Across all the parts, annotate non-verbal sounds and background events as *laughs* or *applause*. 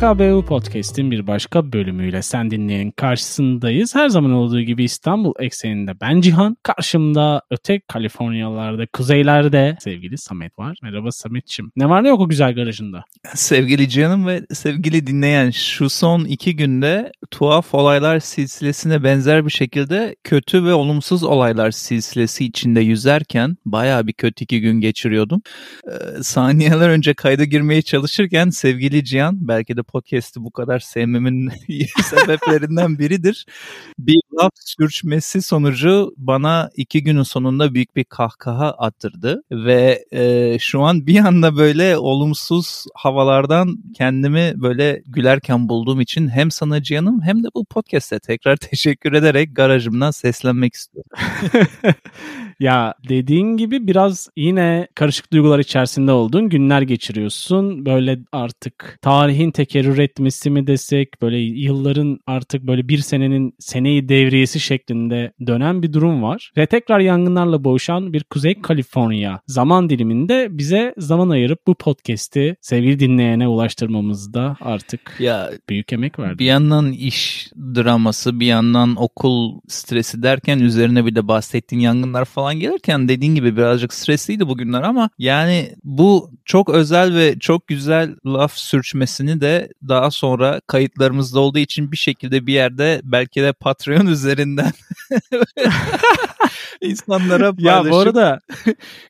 PKBU Podcast'in bir başka bölümüyle sen dinleyenin karşısındayız. Her zaman olduğu gibi İstanbul ekseninde ben Cihan. Karşımda öte Kaliforniyalarda, kuzeylerde sevgili Samet var. Merhaba Sametçim. Ne var ne yok o güzel garajında? Sevgili Cihan'ım ve sevgili dinleyen şu son iki günde tuhaf olaylar silsilesine benzer bir şekilde kötü ve olumsuz olaylar silsilesi içinde yüzerken baya bir kötü iki gün geçiriyordum. Ee, saniyeler önce kayda girmeye çalışırken sevgili Cihan belki de podcast'i bu kadar sevmemin *laughs* sebeplerinden biridir. Bir laf sürçmesi sonucu bana iki günün sonunda büyük bir kahkaha attırdı ve e, şu an bir anda böyle olumsuz havalardan kendimi böyle gülerken bulduğum için hem sana Cihan'ım hem de bu podcast'e tekrar *laughs* teşekkür ederek garajımdan seslenmek istiyorum. *laughs* ya dediğin gibi biraz yine karışık duygular içerisinde olduğun günler geçiriyorsun. Böyle artık tarihin tekerrür etmesi mi desek böyle yılların artık böyle bir senenin seneyi devriyesi şeklinde dönen bir durum var. Ve tekrar yangınlarla boğuşan bir Kuzey Kaliforniya zaman diliminde bize zaman ayırıp bu podcast'i sevgili dinleyene ulaştırmamızda artık ya, büyük emek verdi. Bir yandan iş draması bir yandan okul stresi derken üzerine bir de bahsettiğin yangınlar falan gelirken dediğin gibi birazcık stresliydi bugünler ama yani bu çok özel ve çok güzel laf sürçmesini de daha sonra kayıtlarımızda olduğu için bir şekilde bir yerde belki de Patreon *laughs* üzerinden *laughs* insanlara paylaşıp ya bu arada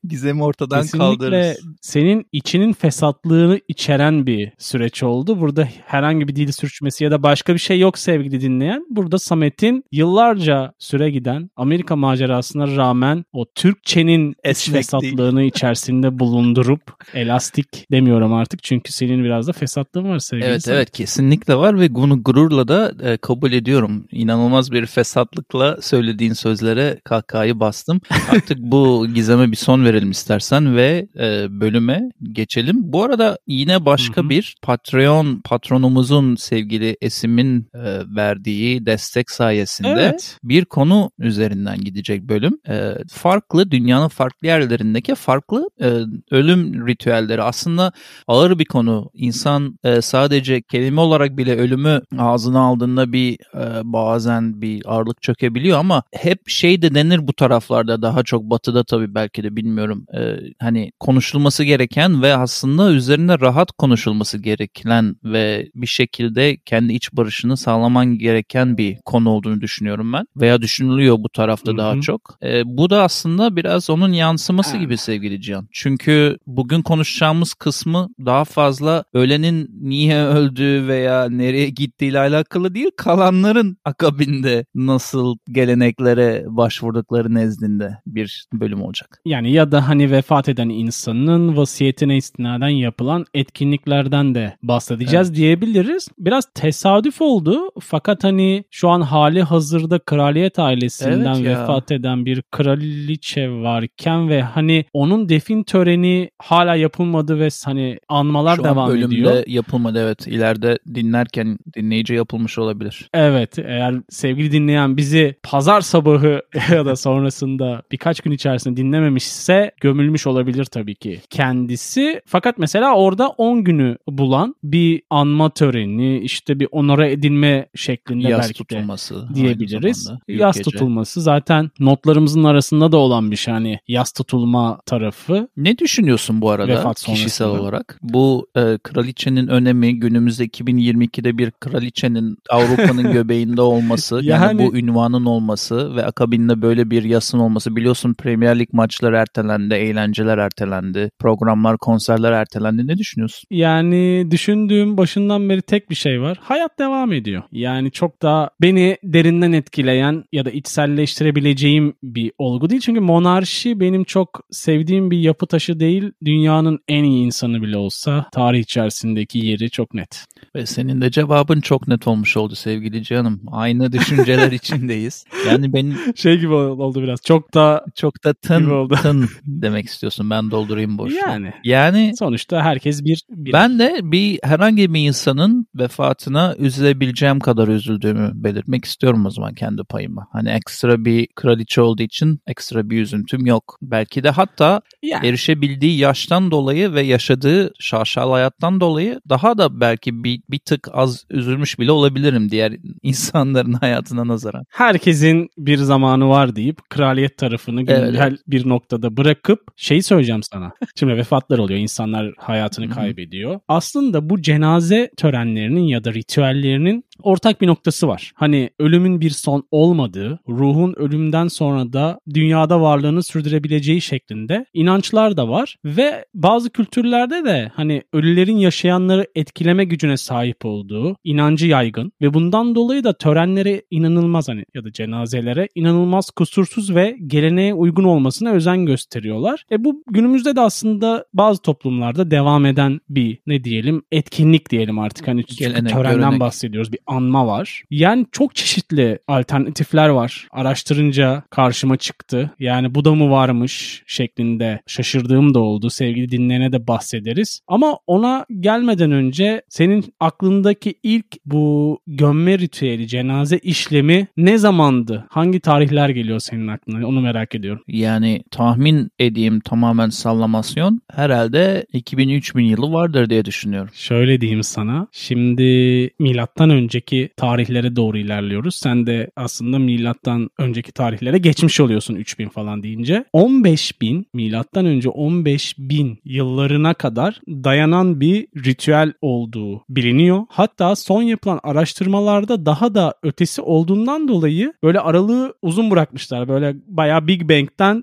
gizemi ortadan kaldırırız. senin içinin fesatlığını içeren bir süreç oldu. Burada herhangi bir dil sürçmesi ya da başka bir şey yok sevgili dinleyen. Burada Samet'in yıllarca süre giden Amerika macerasına rağmen o Türkçenin iç fesatlığını içerisinde bulundurup elastik demiyorum artık çünkü senin biraz da fesatlığın var sevgili Evet evet kesinlikle var ve bunu gururla da e, kabul ediyorum. İnanılmaz bir fesatlıkla söylediğin sözlere kahkahayı bastım. *laughs* Artık bu gizeme bir son verelim istersen ve e, bölüme geçelim. Bu arada yine başka bir Patreon patronumuzun sevgili Esim'in e, verdiği destek sayesinde evet. bir konu üzerinden gidecek bölüm. E, farklı dünyanın farklı yerlerindeki farklı e, ölüm ritüelleri aslında ağır bir konu. İnsan e, sadece kelime olarak bile ölümü ağzına aldığında bir e, bazen bir ağırlık çökebiliyor ama hep şey de denir bu taraflarda daha çok batıda tabii belki de bilmiyorum. E, hani konuşulması gereken ve aslında üzerine rahat konuşulması gereken ve bir şekilde kendi iç barışını sağlaman gereken bir konu olduğunu düşünüyorum ben. Veya düşünülüyor bu tarafta Hı-hı. daha çok. E, bu da aslında biraz onun yansıması gibi sevgili Cihan. Çünkü bugün konuşacağımız kısmı daha fazla ölenin niye öldüğü veya nereye gittiğiyle alakalı değil, kalanların akabinde nasıl geleneklere başvurdukları nezdinde bir bölüm olacak. Yani ya da hani vefat eden insanın vasiyetine istinaden yapılan etkinliklerden de bahsedeceğiz evet. diyebiliriz. Biraz tesadüf oldu fakat hani şu an hali hazırda kraliyet ailesinden evet vefat eden bir kraliçe varken ve hani onun defin töreni hala yapılmadı ve hani anmalar Şu devam bölümde ediyor. yapılmadı evet. İleride dinlerken dinleyici yapılmış olabilir. Evet eğer sevgili dinleyen bizi pazar sabahı *laughs* ya da sonrasında birkaç gün içerisinde dinlememişse gömülmüş olabilir tabii ki kendisi. Fakat mesela orada 10 günü bulan bir anma töreni işte bir onora edilme şeklinde Yas belki tutulması de diyebiliriz. Yas gece. tutulması zaten notlarımızın arasında da olan bir şey hani yas tutulma tarafı. Ne düşünüyorsun bu arada kişisel olarak? Bu e, kraliçenin önemi günümüzde 2022'de bir kraliçenin Avrupa'nın *laughs* göbeğinde olması yani, yani bu ünvanın olması ve akabinde böyle bir yasın olması biliyorsun Premier Lig maçları ertelendi, eğlenceler ertelendi, programlar, konserler ertelendi. Ne düşünüyorsun? Yani düşündüğüm başından beri tek bir şey var. Hayat devam ediyor. Yani çok da beni derinden etkileyen ya da içselleştirebileceğim bir olgu değil. Çünkü monarşi benim çok sevdiğim bir yapı taşı değil. Dünyanın en iyi insanı bile olsa tarih içerisindeki yeri çok net. Ve senin de cevabın çok net olmuş oldu sevgili canım. Aynı düşünceler *laughs* içindeyiz. Yani benim Şey gibi oldu biraz. Çok da çok da tın oldu. tın demek istiyorsun. Ben doldurayım boşluğu. yani Yani sonuçta herkes bir, bir ben de bir herhangi bir insanın vefatına üzülebileceğim kadar üzüldüğümü belirtmek istiyorum o zaman kendi payıma. Hani ekstra bir kraliçe olduğu için ekstra bir üzüntüm yok. Belki de hatta yani, erişebildiği yaştan dolayı ve yaşadığı şaşalı hayattan dolayı daha da belki bir, bir tık az üzülmüş bile olabilirim diğer *laughs* insanların hayatına nazaran. herkesin bir zamanı var deyip kraliyet tarafını Evet. güncel bir noktada bırakıp şeyi söyleyeceğim sana. *laughs* Şimdi vefatlar oluyor. insanlar hayatını kaybediyor. Aslında bu cenaze törenlerinin ya da ritüellerinin ortak bir noktası var. Hani ölümün bir son olmadığı, ruhun ölümden sonra da dünyada varlığını sürdürebileceği şeklinde inançlar da var ve bazı kültürlerde de hani ölülerin yaşayanları etkileme gücüne sahip olduğu inancı yaygın ve bundan dolayı da törenlere inanılmaz hani ya da cenazelere inanılmaz kusursuz ve geleneğe uygun olmasına özen gösteriyorlar. E bu günümüzde de aslında bazı toplumlarda devam eden bir ne diyelim etkinlik diyelim artık hani Gelenek, törenden görenek. bahsediyoruz bir anma var. Yani çok çeşitli alternatifler var. Araştırınca karşıma çıktı. Yani bu da mı varmış şeklinde şaşırdığım da oldu. Sevgili dinleyene de bahsederiz. Ama ona gelmeden önce senin aklındaki ilk bu gömme ritüeli, cenaze işlemi ne zamandı? Hangi tarihler geliyor senin aklına? Onu merak ediyorum. Yani tahmin edeyim tamamen sallamasyon herhalde 2000-3000 yılı vardır diye düşünüyorum. Şöyle diyeyim sana. Şimdi milattan önceki tarihlere doğru ilerliyoruz. Sen de aslında milattan önceki tarihlere geçmiş oluyorsun 3000 falan deyince. 15000 milattan önce 15000 yıllarına kadar dayanan bir ritüel olduğu biliniyor. Hatta son yapılan araştırmalarda daha da ötesi olduğundan dolayı böyle aralığı uzun bırakmışlar. Böyle bayağı Big Bang'den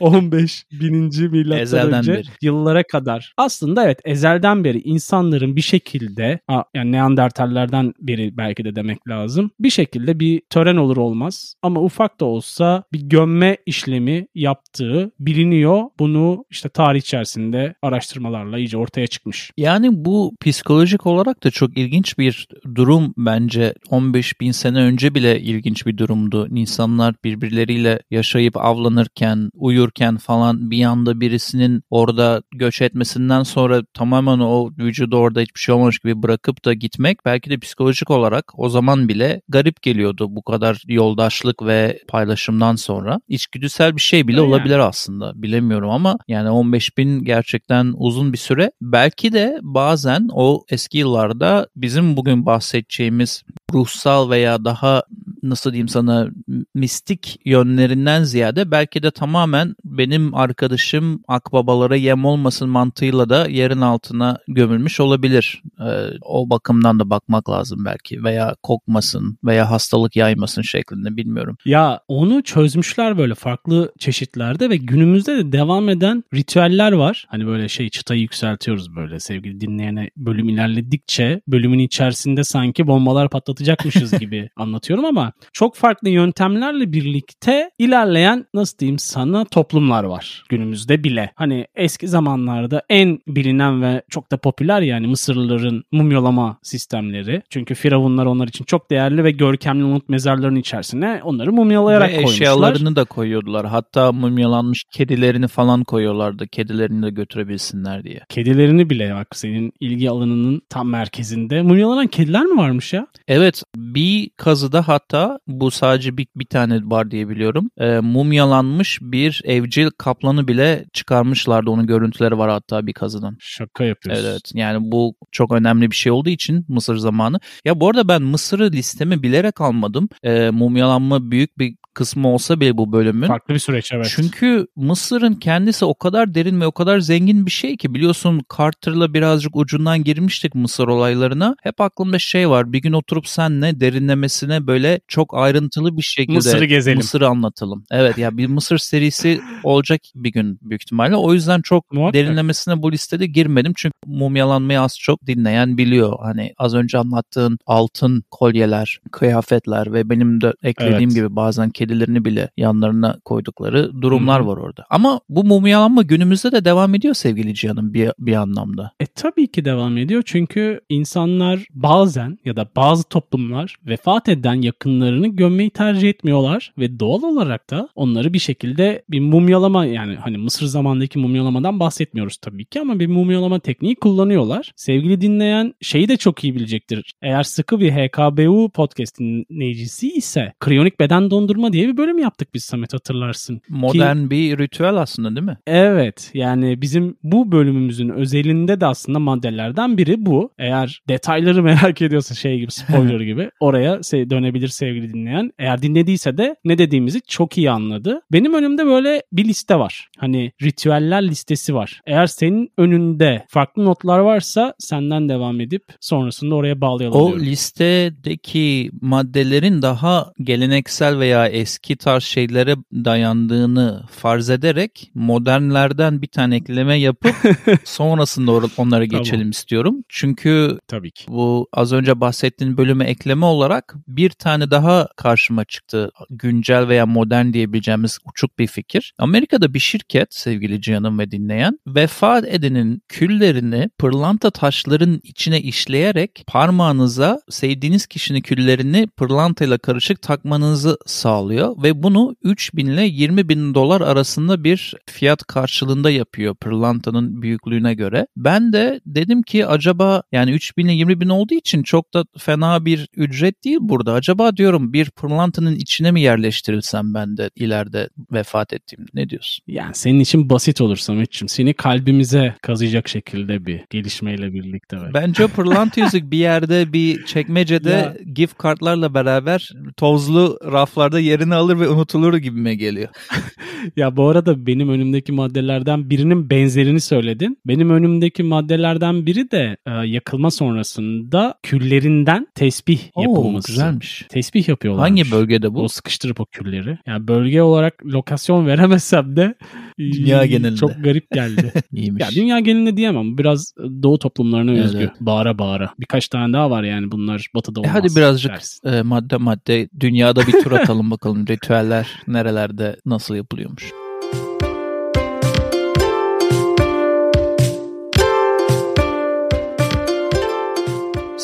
15 *laughs* bininci milattan Ezelden önce beri. yıllara kadar. Aslında evet ezelden beri insanların bir şekilde yani Neandertallerden beri belki de demek lazım. Bir şekilde bir tören olur olmaz ama ufak da olsa bir gömme işlemi yaptığı biliniyor. Bunu işte tarih içerisinde araştırmalarla iyice ortaya çıkmış. Yani bu psikolojik olarak da çok ilginç bir durum bence 15 bin sene önce bile ilginç bir durumdu. İnsanlar birbirleriyle yaşayıp avlanırken, uyurken falan bir anda birisinin orada göç etmesinden sonra tamamen o vücudu orada hiçbir şey olmamış gibi bırakıp da gitmek belki de psikolojik olarak o zaman bile garip geliyordu bu kadar yoldaşlık ve paylaşımdan sonra. İçgüdüsel bir şey bile Yani. olabilir aslında bilemiyorum ama yani 15 bin gerçekten uzun bir süre. Belki de bazen o eski yıllarda bizim bugün bahsedeceğimiz ruhsal veya daha nasıl diyeyim sana mistik yönlerinden ziyade belki de tamamen benim arkadaşım akbabalara yem olmasın mantığıyla da yerin altına gömülmüş olabilir. Ee, o bakımdan da bakmak lazım belki veya kokmasın veya hastalık yaymasın şeklinde bilmiyorum. Ya onu çözmüşler böyle farklı çeşitlerde ve günümüzde de devam eden ritüeller var. Hani böyle şey çıtayı yükseltiyoruz böyle sevgili dinleyene bölüm ilerledikçe bölümün içerisinde sanki bombalar patlatacakmışız *laughs* gibi anlatıyorum ama çok farklı yöntemlerle birlikte ilerleyen nasıl diyeyim sana toplumlar var günümüzde bile. Hani eski zamanlarda en bilinen ve çok da popüler yani Mısırlıların mumyalama sistemleri. Çünkü firavunlar onlar için çok değerli ve görkemli umut mezarlarının içerisine onları mumyalayarak Ve koymuşlar. eşyalarını da koyuyordular. Hatta mumyalanmış kedilerini falan koyuyorlardı. Kedilerini de götürebilsinler diye. Kedilerini bile bak senin ilgi alanının tam merkezinde. Mumyalanan kediler mi varmış ya? Evet bir kazıda hatta bu sadece bir, bir tane var diye biliyorum. Ee, mumyalanmış bir evcil kaplanı bile çıkarmışlardı. Onun görüntüleri var hatta bir kazıdan. Şaka yapıyorsun. Evet yani bu çok önemli bir şey olduğu için Mısır zamanı. Ya bu arada ben Mısır'ı listeme bilerek almadım. Ee, mumyalanma büyük bir kısmı olsa bile bu bölümün. Farklı bir süreç evet. Çünkü Mısır'ın kendisi o kadar derin ve o kadar zengin bir şey ki biliyorsun Carter'la birazcık ucundan girmiştik Mısır olaylarına. Hep aklımda şey var bir gün oturup senle derinlemesine böyle çok ayrıntılı bir şekilde Mısır'ı gezelim. Mısır'ı anlatalım. Evet ya bir Mısır serisi olacak bir gün büyük ihtimalle. O yüzden çok Muhakkak. derinlemesine bu listede girmedim. Çünkü mumyalanmayı az çok dinleyen biliyor. Hani az önce anlattığın altın kolyeler, kıyafetler ve benim de eklediğim Evet. gibi bazen kedilerini bile yanlarına koydukları durumlar var orada. Ama bu mumyalanma günümüzde de devam ediyor sevgili Cihan'ım bir, bir anlamda. E tabii ki devam ediyor çünkü insanlar bazen ya da bazı toplumlar vefat eden yakınlarını gömmeyi tercih etmiyorlar ve doğal olarak da onları bir şekilde bir mumyalama yani hani Mısır zamandaki mumyalamadan bahsetmiyoruz tabii ki ama bir mumyalama tekniği kullanıyorlar. Sevgili dinleyen şeyi de çok iyi bilecektir. Eğer sıkı bir HKBU podcast dinleyicisi ise kriyonik beden dondurma diye bir bölüm yaptık biz Samet hatırlarsın. Modern Ki, bir ritüel aslında değil mi? Evet yani bizim bu bölümümüzün özelinde de aslında maddelerden biri bu. Eğer detayları *laughs* merak ediyorsa şey gibi spoiler *laughs* gibi oraya dönebilir sevgili dinleyen. Eğer dinlediyse de ne dediğimizi çok iyi anladı. Benim önümde böyle bir liste var. Hani ritüeller listesi var. Eğer senin önünde farklı notlar varsa senden devam edip sonrasında oraya bağlayalım O diyorum. listedeki maddelerin daha geleneksel veya eski tarz şeylere dayandığını farz ederek modernlerden bir tane ekleme yapıp *laughs* sonrasında onlara geçelim tamam. istiyorum. Çünkü tabii ki bu az önce bahsettiğin bölüme ekleme olarak bir tane daha karşıma çıktı. Güncel veya modern diyebileceğimiz uçuk bir fikir. Amerika'da bir şirket sevgili Cihan'ım ve dinleyen vefat edenin küllerini pırlanta taşların içine işleyerek parmağınıza sevdiğiniz kişinin küllerini pırlantayla karışık takmanızı sağlıyor ve bunu 3 bin ile 20 bin dolar arasında bir fiyat karşılığında yapıyor pırlantanın büyüklüğüne göre. Ben de dedim ki acaba yani 3 bin ile 20 bin olduğu için çok da fena bir ücret değil burada. Acaba diyorum bir pırlantanın içine mi yerleştirilsem ben de ileride vefat ettiğimde ne diyorsun? Yani senin için basit olur Samet'ciğim. Seni kalbimize kazıyacak şekilde bir gelişmeyle birlikte. Belki. Bence pırlanta yüzük bir yerde bir çekmecede *laughs* ya. gift kartlarla beraber tozlu raflarda yerini alır ve unutulur gibime geliyor. *laughs* ya bu arada benim önümdeki maddelerden birinin benzerini söyledin. Benim önümdeki maddelerden biri de e, yakılma sonrasında küllerinden tesbih Oo, yapılması. güzelmiş. Tesbih yapıyorlar. Hangi bölgede bu? O sıkıştırıp o külleri. Yani bölge olarak lokasyon veremezsem de dünya genelinde. Çok garip geldi. *laughs* İyiymiş. Ya dünya genelinde diyemem. Biraz doğu toplumlarına evet, özgü. Evet. Bağıra bağıra. Birkaç tane daha var yani bunlar batıda olmaz. E hadi birazcık e, madde madde dünyada bir tur atalım bakalım. Ritüeller nerelerde nasıl yapılıyormuş.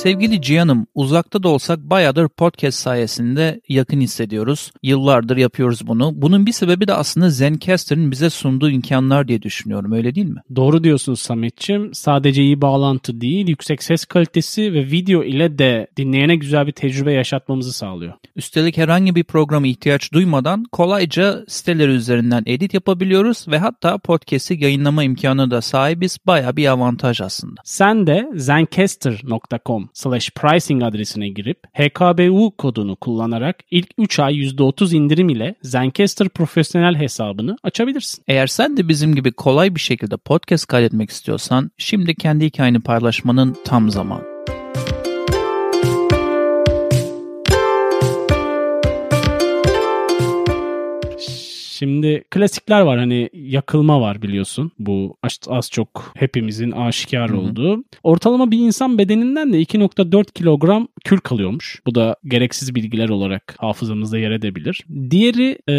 Sevgili Cihan'ım uzakta da olsak bayağıdır podcast sayesinde yakın hissediyoruz. Yıllardır yapıyoruz bunu. Bunun bir sebebi de aslında Zencaster'ın bize sunduğu imkanlar diye düşünüyorum öyle değil mi? Doğru diyorsunuz Samet'ciğim. Sadece iyi bağlantı değil yüksek ses kalitesi ve video ile de dinleyene güzel bir tecrübe yaşatmamızı sağlıyor. Üstelik herhangi bir programa ihtiyaç duymadan kolayca siteleri üzerinden edit yapabiliyoruz ve hatta podcast'i yayınlama imkanı da sahibiz. Baya bir avantaj aslında. Sen de zencaster.com slash pricing adresine girip HKBU kodunu kullanarak ilk 3 ay %30 indirim ile Zencaster profesyonel hesabını açabilirsin. Eğer sen de bizim gibi kolay bir şekilde podcast kaydetmek istiyorsan şimdi kendi hikayeni paylaşmanın tam zamanı. Şimdi klasikler var hani yakılma var biliyorsun. Bu az, az çok hepimizin aşikar Hı-hı. olduğu. Ortalama bir insan bedeninden de 2.4 kilogram kül kalıyormuş. Bu da gereksiz bilgiler olarak hafızamızda yer edebilir. Diğeri e,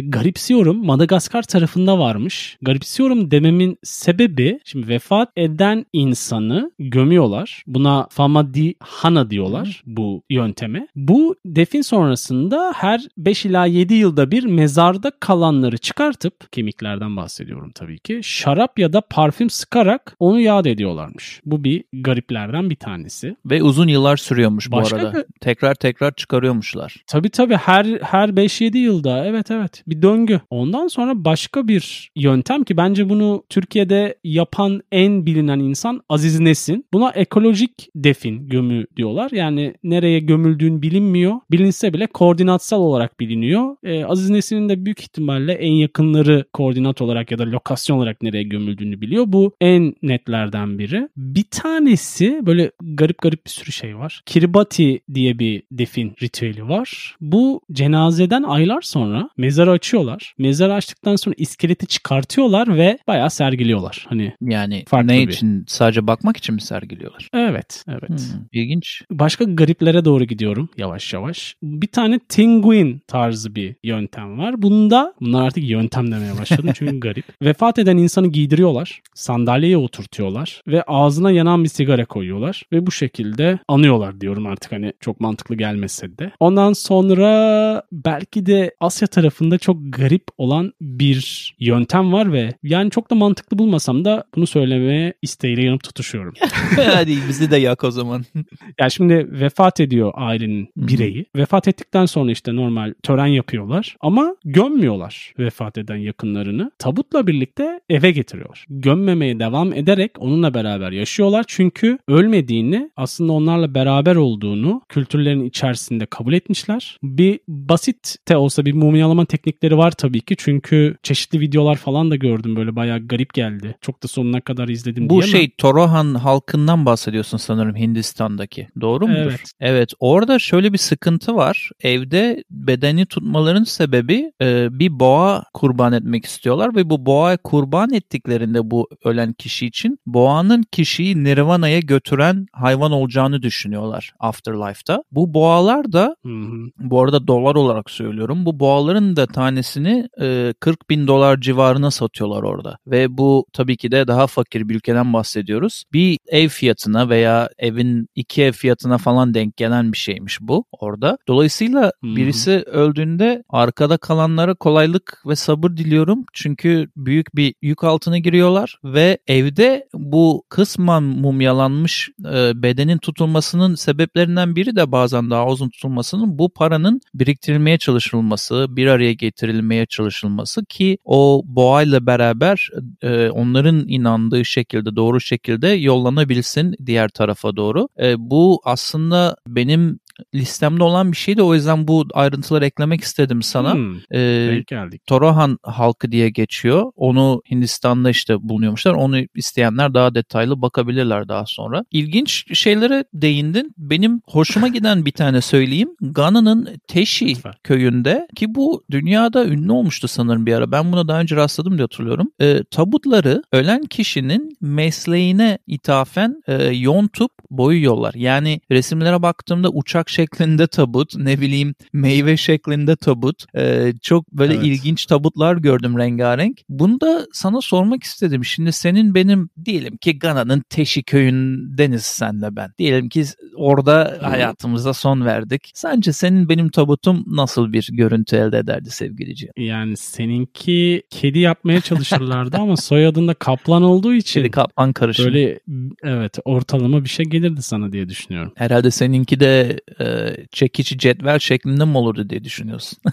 garipsiyorum Madagaskar tarafında varmış. Garipsiyorum dememin sebebi şimdi vefat eden insanı gömüyorlar. Buna famadihana diyorlar Hı. bu yönteme. Bu defin sonrasında her 5 ila 7 yılda bir mezarda kalan kalanları çıkartıp kemiklerden bahsediyorum tabii ki. Şarap ya da parfüm sıkarak onu yad ediyorlarmış. Bu bir gariplerden bir tanesi. Ve uzun yıllar sürüyormuş Başka bu arada. Bir... Tekrar tekrar çıkarıyormuşlar. Tabii tabii her her 5-7 yılda evet evet bir döngü. Ondan sonra başka bir yöntem ki bence bunu Türkiye'de yapan en bilinen insan Aziz Nesin. Buna ekolojik defin gömü diyorlar. Yani nereye gömüldüğün bilinmiyor. Bilinse bile koordinatsal olarak biliniyor. Ee, Aziz Nesin'in de büyük ihtimal ihtimalle en yakınları koordinat olarak ya da lokasyon olarak nereye gömüldüğünü biliyor. Bu en netlerden biri. Bir tanesi böyle garip garip bir sürü şey var. Kiribati diye bir defin ritüeli var. Bu cenazeden aylar sonra mezarı açıyorlar. Mezarı açtıktan sonra iskeleti çıkartıyorlar ve bayağı sergiliyorlar. Hani Yani Farklı ne bir- için? Sadece bakmak için mi sergiliyorlar? evet, evet. Hmm, ilginç. Başka gariplere doğru gidiyorum yavaş yavaş. Bir tane tinguin tarzı bir yöntem var. Bunda bunlar artık yöntem demeye başladım çünkü *laughs* garip. Vefat eden insanı giydiriyorlar. Sandalyeye oturtuyorlar ve ağzına yanan bir sigara koyuyorlar ve bu şekilde anıyorlar diyorum artık hani çok mantıklı gelmese de. Ondan sonra belki de Asya tarafında çok garip olan bir yöntem var ve yani çok da mantıklı bulmasam da bunu söylemeye isteğiyle yanıp tutuşuyorum. *laughs* Hadi bizi de yak o zaman. *laughs* Ya şimdi vefat ediyor ailenin bireyi. Vefat ettikten sonra işte normal tören yapıyorlar ama gömmüyorlar vefat eden yakınlarını. Tabutla birlikte eve getiriyorlar. Gömmemeye devam ederek onunla beraber yaşıyorlar. Çünkü ölmediğini aslında onlarla beraber olduğunu kültürlerin içerisinde kabul etmişler. Bir basit de olsa bir mumyalama teknikleri var tabii ki. Çünkü çeşitli videolar falan da gördüm böyle bayağı garip geldi. Çok da sonuna kadar izledim Bu şey Torohan halkından bahsediyorsun sanırım Hindistan'daki. Doğru mudur? Evet. Evet. Orada şöyle bir sıkıntı var. Evde bedeni tutmaların sebebi e, bir boğa kurban etmek istiyorlar ve bu boğa kurban ettiklerinde bu ölen kişi için boğanın kişiyi Nirvana'ya götüren hayvan olacağını düşünüyorlar Afterlife'da. Bu boğalar da Hı hı. bu arada dolar olarak söylüyorum. Bu boğaların da tanesini e, 40 bin dolar civarına satıyorlar orada. Ve bu tabii ki de daha fakir bir ülkeden bahsediyoruz. Bir ev fiyatına veya evin iki ev fiyatına falan denk gelen bir şeymiş bu orada. Dolayısıyla Hı hı. birisi öldüğünde arkada kalanlara kolaylık ve sabır diliyorum. Çünkü büyük bir yük altına giriyorlar ve evde bu kısmen mumyalanmış e, bedenin tutulmasının sebeplerinden biri de bazen daha uzun tutulmasının bu paranın biriktirilmeye çalışılması, bir araya getirilmeye çalışılması ki o boğayla beraber e, onların inandığı şekilde doğru şekilde yollanabilsin diğer tarafa doğru. E, bu aslında benim listemde olan bir şeydi o yüzden bu ayrıntıları eklemek istedim sana. Hmm, E, denk geldik. Torohan halkı diye geçiyor. Onu Hindistan'da işte bulunuyormuşlar. Onu isteyenler daha detaylı bakabilirler daha sonra. İlginç şeylere değindin. Benim hoşuma *laughs* giden bir tane söyleyeyim. Gana'nın Teşi Lütfen. köyünde ki bu dünyada ünlü olmuştu sanırım bir ara. Ben buna daha önce rastladım diye hatırlıyorum. E, tabutları ölen kişinin mesleğine ithafen e, yontup boyuyorlar. Yani resimlere baktığımda uçak şeklinde tabut, ne bileyim meyve şeklinde tabut. E, çok böyle Evet. ilginç tabutlar gördüm rengarenk. Bunu da sana sormak istedim. Şimdi senin benim diyelim ki Gana'nın Teşi köyündeniz senle ben. Diyelim ki orada hayatımıza son verdik. Sence senin benim tabutum nasıl bir görüntü elde ederdi sevgili Cihan? Yani seninki kedi yapmaya çalışırlardı ama soyadında kaplan olduğu için Kedi kaplan karışımı. böyle evet ortalama bir şey gelirdi sana diye düşünüyorum. Herhalde seninki de e, çekici cetvel şeklinde mi olurdu diye düşünüyorsun. *laughs*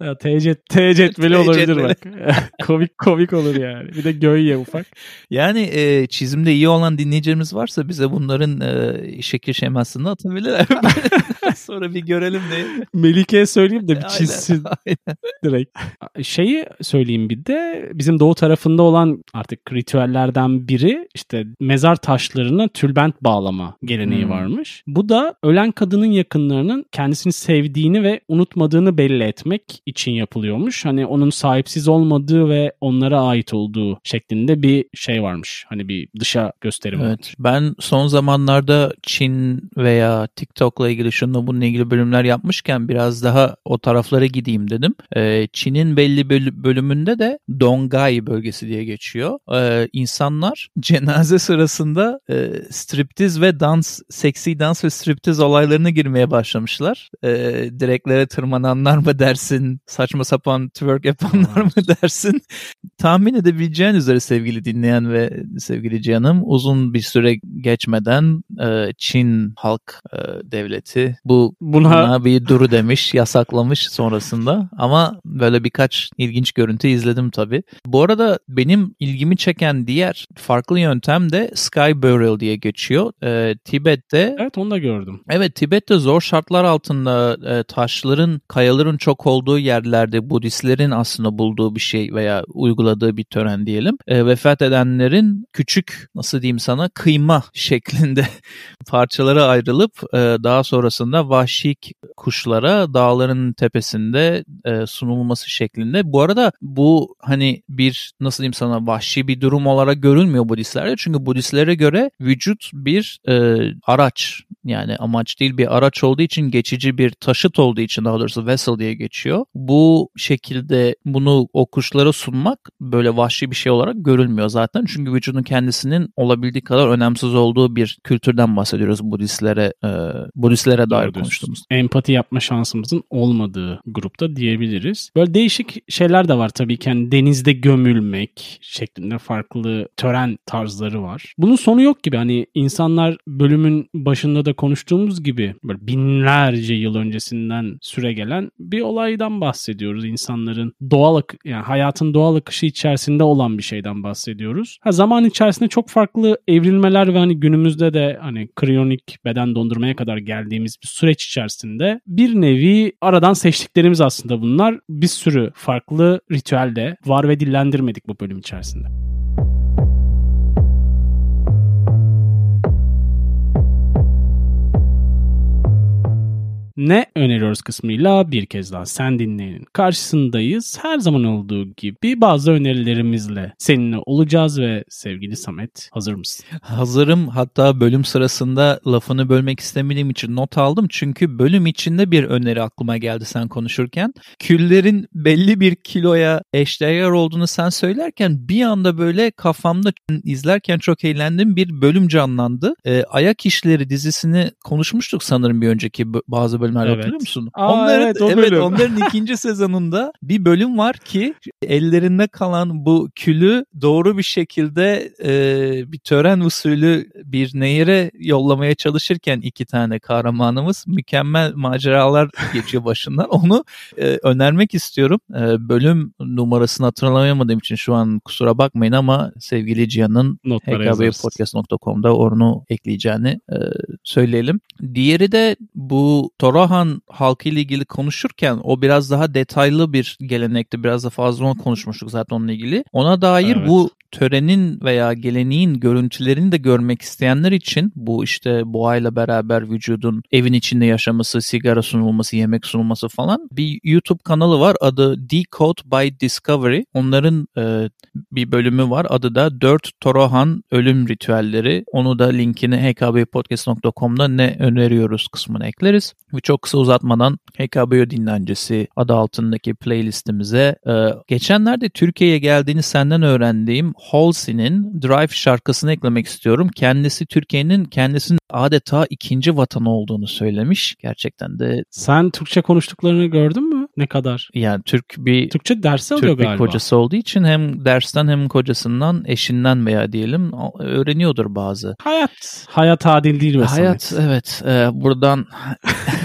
Ya, T, cet, T cetveli olabilir bak. *laughs* komik komik olur yani. Bir de göyye ufak. yani e, çizimde iyi olan dinleyicilerimiz varsa bize bunların e, şekil şemasını atabilirler. *laughs* Sonra bir görelim diye. *laughs* Melike'ye söyleyeyim de bir çizsin *laughs* aynen. direkt. Şeyi söyleyeyim bir de bizim doğu tarafında olan artık ritüellerden biri işte mezar taşlarına tülbent bağlama geleneği Hmm. varmış. Bu da ölen kadının yakınlarının kendisini sevdiğini ve unutmadığını belli etmek için yapılıyormuş. Hani onun sahipsiz olmadığı ve onlara ait olduğu şeklinde bir şey varmış. Hani bir dışa gösterim Evet. varmış. Ben son zamanlarda Çin veya TikTok'la ilgili şununla bununla ilgili bölümler yapmışken biraz daha o taraflara gideyim dedim. Ee, Çin'in belli böl- bölümünde de Dongai bölgesi diye geçiyor. Ee, insanlar *laughs* cenaze sırasında e, striptiz ve dans, seksi dans ve striptiz olaylarına girmeye başlamışlar. Ee, direklere tırmananlar mı dersin, saçma sapan twerk yapanlar mı dersin? Tahmin edebileceğin üzere sevgili dinleyen ve sevgili canım uzun bir süre geçmeden e, Çin halk e, devleti bu bu buna, buna bir duru demiş, yasaklamış sonrasında. Ama böyle birkaç ilginç görüntü izledim tabii. Bu arada benim ilgimi çeken diğer farklı yöntem de Sky Burial diye geçiyor. Ee, Tibet'te Evet onu da gördüm. Evet Tibet'te zor şartlar altında e, taşların, kayaların çok olduğu yerlerde Budistlerin aslında bulduğu bir şey veya uyguladığı bir tören diyelim. E, vefat edenlerin küçük nasıl diyeyim sana kıyma *laughs* şeklinde parçalara ayrılıp e, daha sonrasında vahşi kuşlara dağların tepesinde e, sunulması şeklinde. Bu arada bu hani bir nasıl diyeyim sana vahşi bir durum olarak görülmüyor Budistlerde. Çünkü Budistlere göre vücut bir e, araç yani amaç değil bir araç olduğu için geçici bir taşıt olduğu için daha doğrusu vessel diye geçiyor. Bu şekilde bunu o kuşlara sunmak böyle vahşi bir şey olarak görülmüyor zaten. Çünkü vücudun kendisinin olabildiği kadar önemsiz olduğu bir kültürden bahsediyoruz Budistlere e, Budistlere dair konuştuğumuz. Empati yapma şansımızın olmadığı grupta diyebiliriz. Böyle değişik şeyler de var tabii ki. Yani denizde gömülmek şeklinde farklı tören tarzları var. Bunun sonu yok gibi. Hani insanlar bölümün başında da konuştuğumuz gibi böyle binlerce yıl öncesinden süre gelen bir olaydan bahsediyoruz. İnsanların doğal yani hayatın doğal akışı içerisinde olan bir şeyden bahsediyoruz. Ha, zaman içerisinde çok farklı evrilmeler ve hani günümüzde de hani kriyonik beden dondurmaya kadar geldiğimiz bir süreç içerisinde bir nevi aradan seçtiklerimiz aslında bunlar. Bir sürü farklı ritüelde var ve dillendirmedik bu bölüm içerisinde. Ne öneriyoruz kısmıyla bir kez daha sen dinleyenin karşısındayız. Her zaman olduğu gibi bazı önerilerimizle seninle olacağız ve sevgili Samet hazır mısın? Hazırım. Hatta bölüm sırasında lafını bölmek istemediğim için not aldım. Çünkü bölüm içinde bir öneri aklıma geldi sen konuşurken. Küllerin belli bir kiloya eşdeğer olduğunu sen söylerken bir anda böyle kafamda izlerken çok eğlendim bir bölüm canlandı. Ee, Ayak İşleri dizisini konuşmuştuk sanırım bir önceki bazı bölümler evet. hatırlıyor musun? Aa, onların, evet, o evet onların ikinci *laughs* sezonunda bir bölüm var ki ellerinde kalan bu külü doğru bir şekilde e, bir tören usulü bir nehire yollamaya çalışırken iki tane kahramanımız mükemmel maceralar geçiyor başından. *laughs* Onu e, önermek istiyorum. E, bölüm numarasını hatırlayamadığım için şu an kusura bakmayın ama sevgili Cihan'ın hkbpodcast.com'da onu ekleyeceğini e, söyleyelim. Diğeri de bu Toro Orahan halkı ile ilgili konuşurken o biraz daha detaylı bir gelenekti. Biraz da fazla konuşmuştuk zaten onunla ilgili. Ona dair evet. bu törenin veya geleneğin görüntülerini de görmek isteyenler için bu işte boğayla beraber vücudun evin içinde yaşaması, sigara sunulması, yemek sunulması falan bir YouTube kanalı var. Adı Decode by Discovery. Onların e, bir bölümü var. Adı da 4 Torohan Ölüm Ritüelleri. Onu da linkini hkbpodcast.com'da ne öneriyoruz kısmına ekleriz. Çok kısa uzatmadan HKBO dinlencesi adı altındaki playlistimize e, geçenlerde Türkiye'ye geldiğini senden öğrendiğim Halsey'nin Drive şarkısını eklemek istiyorum. Kendisi Türkiye'nin kendisinin adeta ikinci vatanı olduğunu söylemiş. Gerçekten de. Sen Türkçe konuştuklarını gördün mü? Ne kadar? Yani Türk bir Türkçe dersi alıyor Türk galiba. bir kocası olduğu için hem dersten hem kocasından, eşinden veya diyelim öğreniyordur bazı. Hayat. Hayat adil değil ve Hayat evet. E, buradan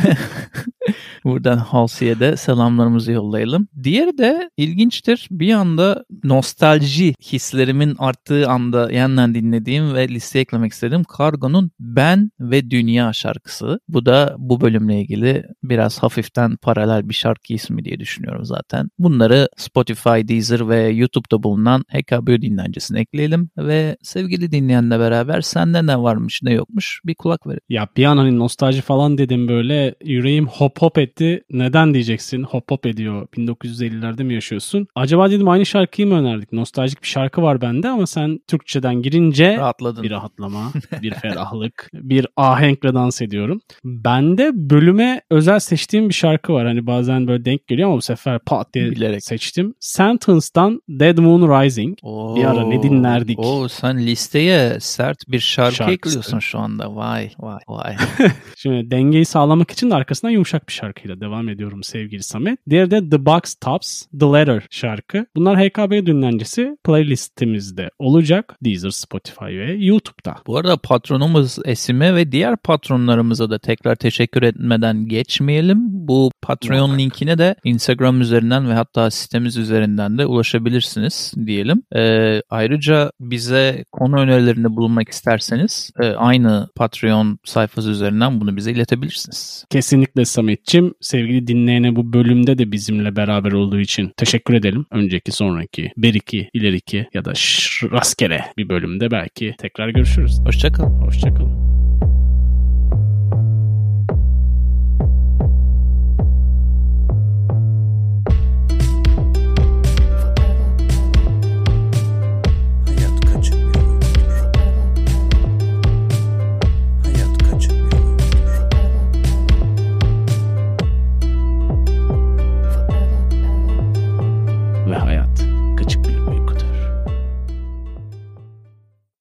*laughs* *laughs* Buradan Halsey'e de selamlarımızı yollayalım. Diğeri de ilginçtir. Bir anda nostalji hislerimin arttığı anda yeniden dinlediğim ve listeye eklemek istediğim Kargo'nun Ben ve Dünya şarkısı. Bu da bu bölümle ilgili biraz hafiften paralel bir şarkı ismi diye düşünüyorum zaten. Bunları Spotify, Deezer ve YouTube'da bulunan HKBO dinlencesine ekleyelim ve sevgili dinleyenle beraber sende ne varmış ne yokmuş bir kulak verelim. Ya bir an hani nostalji falan dedim böyle yüreğim hop hop etti. Neden diyeceksin? Hop hop ediyor. 1950'lerde mi yaşıyorsun? Acaba dedim aynı şarkıyı mı önerdik? Nostaljik bir şarkı var bende ama sen Türkçeden girince Rahatladın. bir rahatlama, *laughs* bir ferahlık, bir ahenkle dans ediyorum. Bende bölüme özel seçtiğim bir şarkı var. Hani bazen böyle denk geliyor ama bu sefer pat diye Bilerek. seçtim. Sentence'dan Dead Moon Rising. Oo, bir ara ne dinlerdik? Oo, sen listeye sert bir şarkı Şarkısı. ekliyorsun şu anda. Vay vay vay. *laughs* Şimdi dengeyi sağlamak için de arkasından yumuşak olacak bir şarkıyla devam ediyorum sevgili Samet. Diğeri de The Box Tops The Letter şarkı. Bunlar HKB dinlencesi playlistimizde olacak. Deezer, Spotify ve YouTube'da. Bu arada patronumuz Esim'e ve diğer patronlarımıza da tekrar teşekkür etmeden geçmeyelim. Bu Patreon Muhakkak. linkine de Instagram üzerinden ve hatta sitemiz üzerinden de ulaşabilirsiniz diyelim. Ee, ayrıca bize konu önerilerinde bulunmak isterseniz e, aynı Patreon sayfası üzerinden bunu bize iletebilirsiniz. Kesinlikle Samet'çim. Sevgili dinleyene bu bölümde de bizimle beraber olduğu için teşekkür edelim. Önceki, sonraki, beriki, ileriki ya da şş, rastgele bir bölümde belki tekrar görüşürüz. Hoşçakalın. Hoşçakalın.